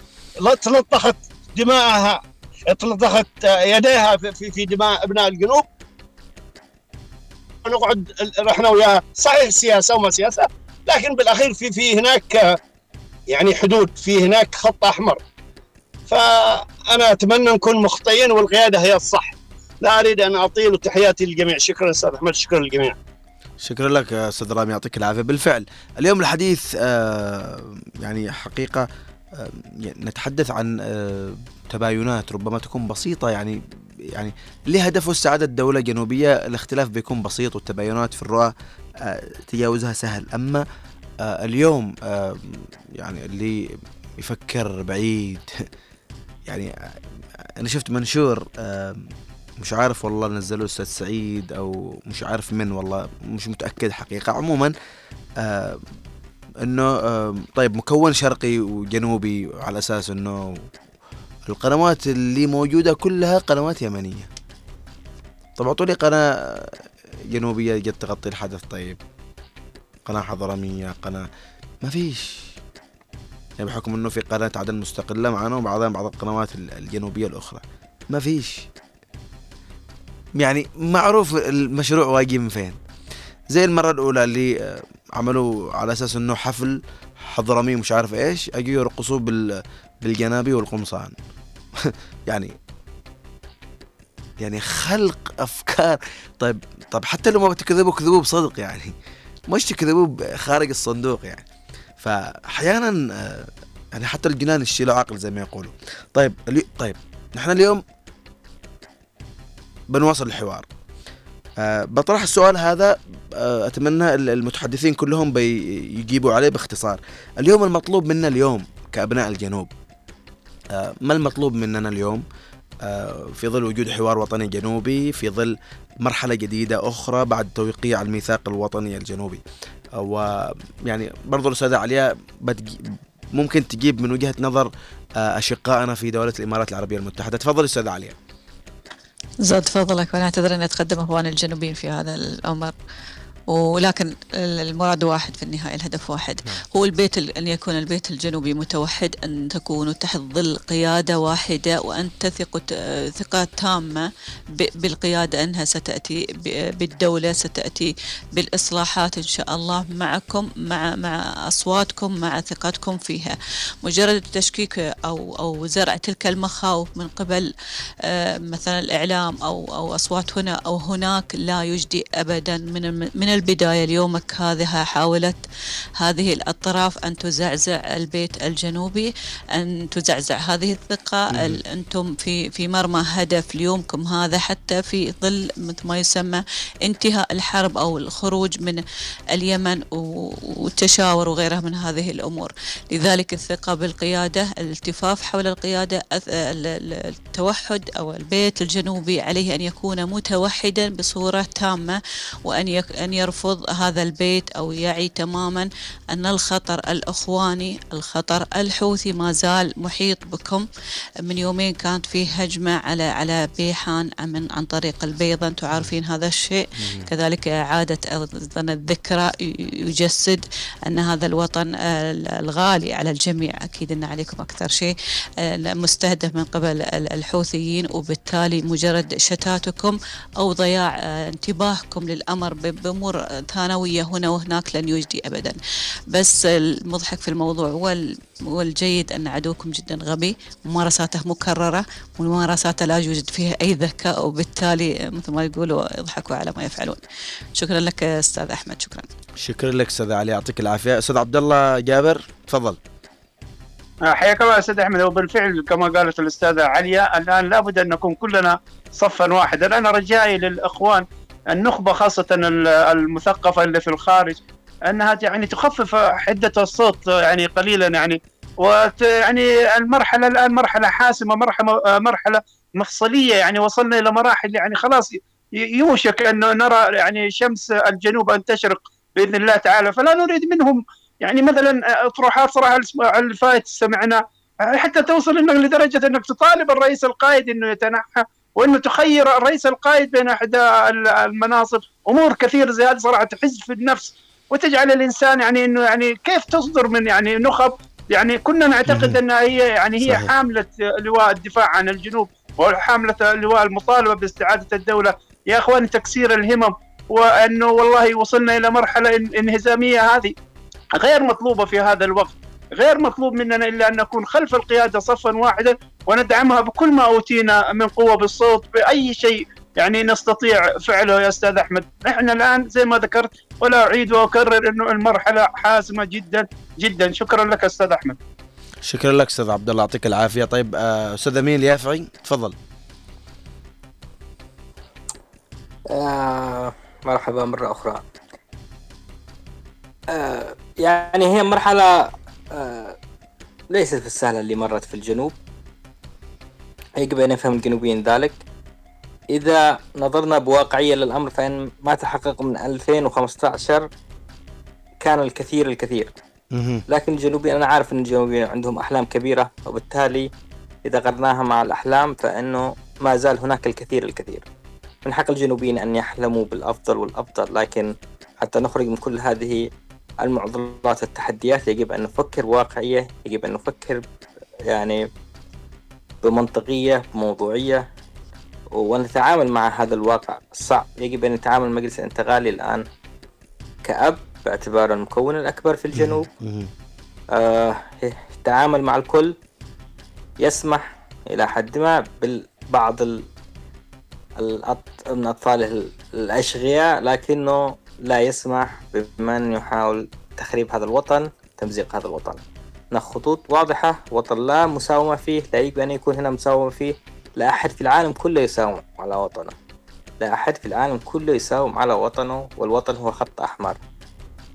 تلطخت دماءها تلطخت يديها في في دماء أبناء الجنوب. نقعد إحنا وياه صحيح سياسة وما سياسة لكن بالأخير في في هناك يعني حدود في هناك خط أحمر. فأنا أتمنى نكون مخطئين والقيادة هي الصح. لا أريد أن أطيل وتحياتي للجميع. شكرا أستاذ أحمد شكرا للجميع. شكرا لك أستاذ رامي يعطيك العافية. بالفعل اليوم الحديث آه، يعني حقيقة آه، نتحدث عن آه، تباينات ربما تكون بسيطة يعني يعني لهدفه السعادة الدولة الجنوبية الاختلاف بيكون بسيط والتباينات في الرؤى تجاوزها سهل. أما اليوم يعني اللي يفكر بعيد يعني أنا شفت منشور مش عارف والله نزلوه أستاذ سعيد أو مش عارف من والله مش متأكد حقيقة. عموما إنه طيب مكون شرقي وجنوبي على أساس إنه القنوات اللي موجودة كلها قنوات يمنية. طب اعطوا لي قناة جنوبية جت تغطي الحدث طيب. قناة حضرمية قناة ما فيش. يعني بحكم إنه في قناة عدن مستقلة معنا وبعضها بعض القنوات الجنوبية الأخرى. ما فيش. يعني معروف المشروع واجي من فين؟ زي المرة الأولى اللي آه، عملوا على أساس إنه حفل حضرمي مش عارف إيش أجوا يرقصوا بال بالجنابي والقمصان. يعني يعني خلق أفكار. طيب طيب حتى لو ما بتكذبوا كذبوا بصدق يعني. مش تكذبوا خارج الصندوق يعني. فاحيانا آه، يعني حتى الجنان يشيلوا عقل زي ما يقولوا. طيب. طيب نحن اليوم بنواصل الحوار. أه بطرح السؤال هذا أه أتمنى المتحدثين كلهم بيجيبوا عليه باختصار. اليوم المطلوب منا اليوم كأبناء الجنوب أه ما المطلوب مننا اليوم؟ أه في ظل وجود حوار وطني جنوبي في ظل مرحلة جديدة أخرى بعد توقيع الميثاق الوطني الجنوبي. ويعني برضو الأستاذة علياء ممكن تجيب من وجهة نظر آه، أشقائنا في دولة الإمارات العربية المتحدة. تفضل أستاذة علياء زاد فضلك وأنا اعتذر اني اتقدم اخواني الجنوبيين في هذا الامر ولكن المراد واحد في النهاية الهدف واحد نعم. هو البيت أن يكون البيت الجنوبي متوحد أن تكونوا تحت ظل قيادة واحدة وأن تثقوا ثقة تامة بالقيادة أنها ستأتي بالدولة ستأتي بالإصلاحات إن شاء الله معكم مع مع أصواتكم مع ثقتكم فيها مجرد التشكيك أو أو زرع تلك المخاوف من قبل آه، مثلا الإعلام أو أو أصوات هنا أو هناك لا يجدي أبدا من من البداية ليومك هذه حاولت هذه الأطراف أن تزعزع البيت الجنوبي أن تزعزع هذه الثقة أنتم في في مرمى هدف ليومكم هذا حتى في ظل مثل ما يسمى انتهاء الحرب أو الخروج من اليمن والتشاور وغيرها من هذه الأمور. لذلك الثقة بالقيادة الالتفاف حول القيادة التوحد أو البيت الجنوبي عليه أن يكون متوحدا بصورة تامة وأن أن يرفض هذا البيت أو يعي تماما أن الخطر الإخواني الخطر الحوثي ما زال محيط بكم. من يومين كانت في هجمة على على بيحان من عن طريق البيضة أنتم عارفين هذا الشيء. كذلك إعادة أيضا الذكرى. يجسد أن هذا الوطن الغالي على الجميع. أكيد أن عليكم أكثر شيء مستهدف من قبل الحوثيين. وبالتالي مجرد شتاتكم أو ضياع انتباهكم للأمر بأمور ثانوية هنا وهناك لن يجدي أبدا. بس المضحك في الموضوع والجيد أن عدوكم جدا غبي ممارساته مكررة وممارساته لا يوجد فيها أي ذكاء وبالتالي مثل ما يقولوا يضحكوا على ما يفعلون. شكرا لك أستاذ أحمد شكرا. شكرا لك أستاذ علي يعطيك العافية. أستاذ عبد الله جابر تفضل. آه، حياك الله أستاذ أحمد. وبالفعل كما قالت الأستاذة عليا الآن لابد أن نكون كلنا صفا واحدا. أنا رجائي للإخوان النخبة خاصة المثقفة اللي في الخارج أنها يعني تخفف حدة الصوت يعني قليلا يعني. ويعني المرحلة الآن مرحلة حاسمة مرحله مرحلة مفصلية يعني. وصلنا إلى مراحل يعني خلاص يوشك أن نرى يعني شمس الجنوب أن تشرق بإذن الله تعالى. فلا نريد منهم يعني مثلا أطروحات صراحة الفايت سمعنا حتى توصل إنك لدرجة أنك تطالب الرئيس القائد إنه يتنحى وإنه تخير الرئيس القائد بين إحدى المناصب. أمور كثير زي هذه صراحة تحز في النفس وتجعل الإنسان يعني إنه يعني كيف تصدر من يعني نخب؟ يعني كنا نعتقد انها هي يعني هي صحيح. حاملة لواء الدفاع عن الجنوب وحاملة لواء المطالبة باستعادة الدولة. يا اخوان تكسير الهمم وانه والله وصلنا إلى مرحلة انهزامية هذه غير مطلوبة في هذا الوقت. غير مطلوب مننا إلا أن نكون خلف القيادة صفا واحدا وندعمها بكل ما أوتينا من قوة بالصوت بأي شيء يعني نستطيع فعله يا أستاذ أحمد. إحنا الآن زي ما ذكرت ولا أعيد وأكرر إنه المرحلة حاسمه جدا جدا. شكرا لك أستاذ أحمد. شكرا لك أستاذ عبد الله يعطيك العافية. طيب آه، أستاذ أمين اليافعي تفضل. آه مرحبا مرة أخرى. آه يعني هي مرحلة آه ليست بالسهلة اللي مرت في الجنوب. يجب ان يفهم الجنوبيين ذلك. إذا نظرنا بواقعية للأمر فإن ما تحقق من 2015 كان الكثير الكثير. لكن الجنوبيين أنا عارف أن الجنوبيين عندهم أحلام كبيرة وبالتالي إذا قرناها مع الأحلام فإنه ما زال هناك الكثير الكثير. من حق الجنوبيين أن يحلموا بالأفضل والأفضل لكن حتى نخرج من كل هذه المعضلات التحديات يجب أن نفكر واقعية يجب أن نفكر يعني بمنطقية بموضوعية ونتعامل مع هذا الواقع. الصعب يجب أن يتعامل المجلس الانتقالي الآن كأب باعتباره المكون الأكبر في الجنوب. آه يتعامل مع الكل يسمح إلى حد ما ببعض من أطفاله الأشقياء لكنه لا يسمح بمن يحاول تخريب هذا الوطن تمزيق هذا الوطن. هناك خطوط واضحة وطن لا مساومة فيه لا يجب أن يكون هنا مساومة فيه لا أحد في العالم كله يساوم على وطنه. لا أحد في العالم كله يساوم على وطنه والوطن هو خط أحمر.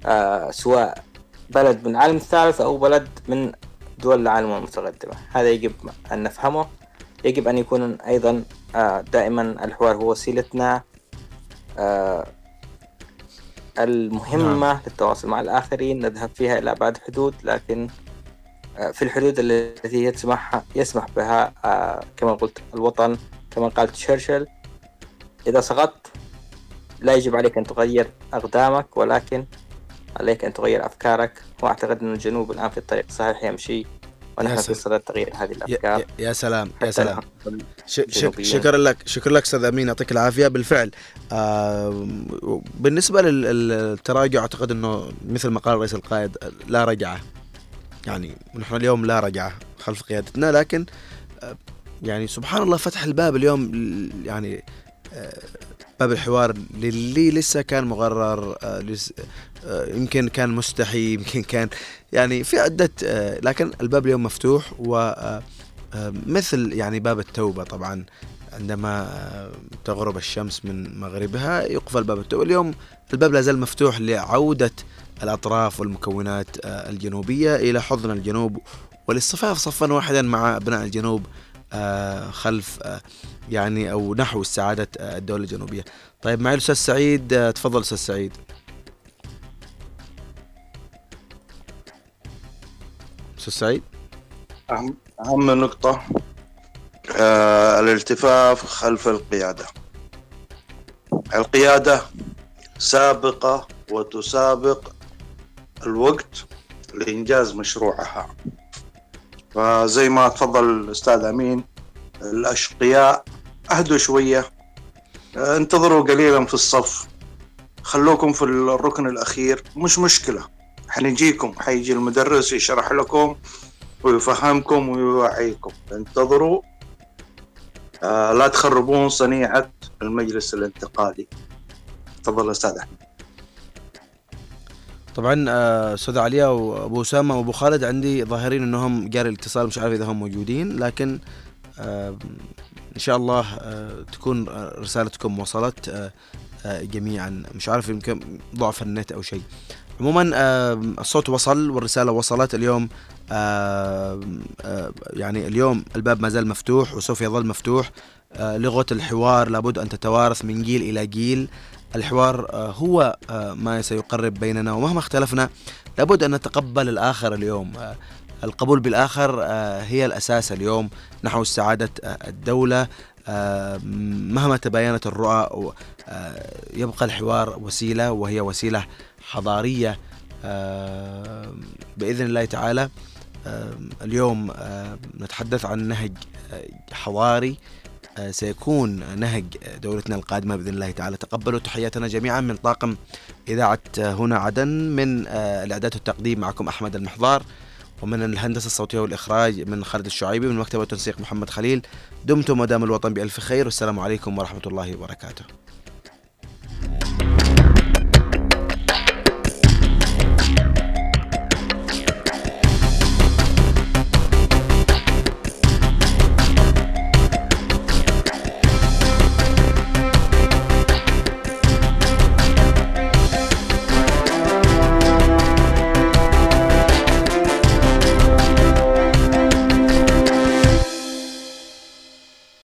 آه سواء بلد من العالم الثالث أو بلد من دول العالم المتقدمة. هذا يجب أن نفهمه. يجب أن يكون أيضا آه دائما الحوار هو وسيلتنا آه المهمة نعم. للتواصل مع الآخرين. نذهب فيها إلى أبعد حدود لكن في الحدود التي يسمح يسمح بها آه، كما قلت الوطن كما قال تشرشل. إذا سقطت لا يجب عليك أن تغير أقدامك ولكن عليك أن تغير أفكارك. وأعتقد أن الجنوب الآن في الطريق الصحيح يمشي ونحن في صدد تغيير هذه الأفكار. يا, يا سلام يا سلام. شكرا لك شكرا لك أستاذ أمين يعطيك العافية. بالفعل آه بالنسبة للتراجع أعتقد إنه مثل ما قال رئيس القائد لا رجعة. يعني نحن اليوم لا رجعة خلف قيادتنا لكن آه يعني سبحان الله فتح الباب اليوم يعني آه باب الحوار للي لسه كان مغرر آه يمكن كان مستحي يمكن كان يعني في عدة لكن الباب اليوم مفتوح و مثل يعني باب التوبة طبعا عندما تغرب الشمس من مغربها يقفل باب التوبة. اليوم الباب لا زال مفتوح لعودة الأطراف والمكونات الجنوبية إلى حضن الجنوب والاصطفاف صفا واحدا مع أبناء الجنوب خلف يعني أو نحو سعادة الدولة الجنوبية. طيب معي الأستاذ سعيد تفضل أستاذ سعيد. أستاذ سعيد. أهم أهم نقطة آه الالتفاف خلف القيادة. القيادة سابقة وتسابق الوقت لإنجاز مشروعها. فزي ما تفضل الأستاذ أمين الأشقياء أهدوا شوية. انتظروا قليلا في الصف. خلوكم في الركن الأخير. مش مشكلة. حنجيكم. حيجي المدرس يشرح لكم ويفهمكم ويوعيكم. انتظروا. آه لا تخربون صنيعة المجلس الانتقالي. تفضل أستاذ أحمد. طبعا أستاذ عليا وابو أسامة وابو خالد عندي ظاهرين إنهم جاري الاتصال مش عارف إذا هم موجودين لكن إن شاء الله تكون رسالتكم وصلت جميعا. مش عارف يمكن ضعف النت أو شيء. عموما الصوت وصل والرسالة وصلت اليوم يعني اليوم الباب ما زال مفتوح وسوف يظل مفتوح لغة الحوار لابد أن تتوارث من جيل إلى جيل. الحوار هو ما سيقرب بيننا ومهما اختلفنا لابد أن نتقبل الآخر اليوم. القبول بالآخر هي الأساس اليوم نحو سعاده الدولة. مهما تباينت الرؤى يبقى الحوار وسيلة وهي وسيلة حضارية. بإذن الله تعالى اليوم نتحدث عن نهج حضاري سيكون نهج دولتنا القادمة بإذن الله تعالى. تقبلوا تحياتنا جميعا من طاقم إذاعة هنا عدن من الإعداد والتقديم معكم أحمد المحضار ومن الهندسة الصوتية والإخراج من خالد الشعيبي من مكتب التنسيق محمد خليل. دمتم ودام الوطن بألف خير والسلام عليكم ورحمة الله وبركاته.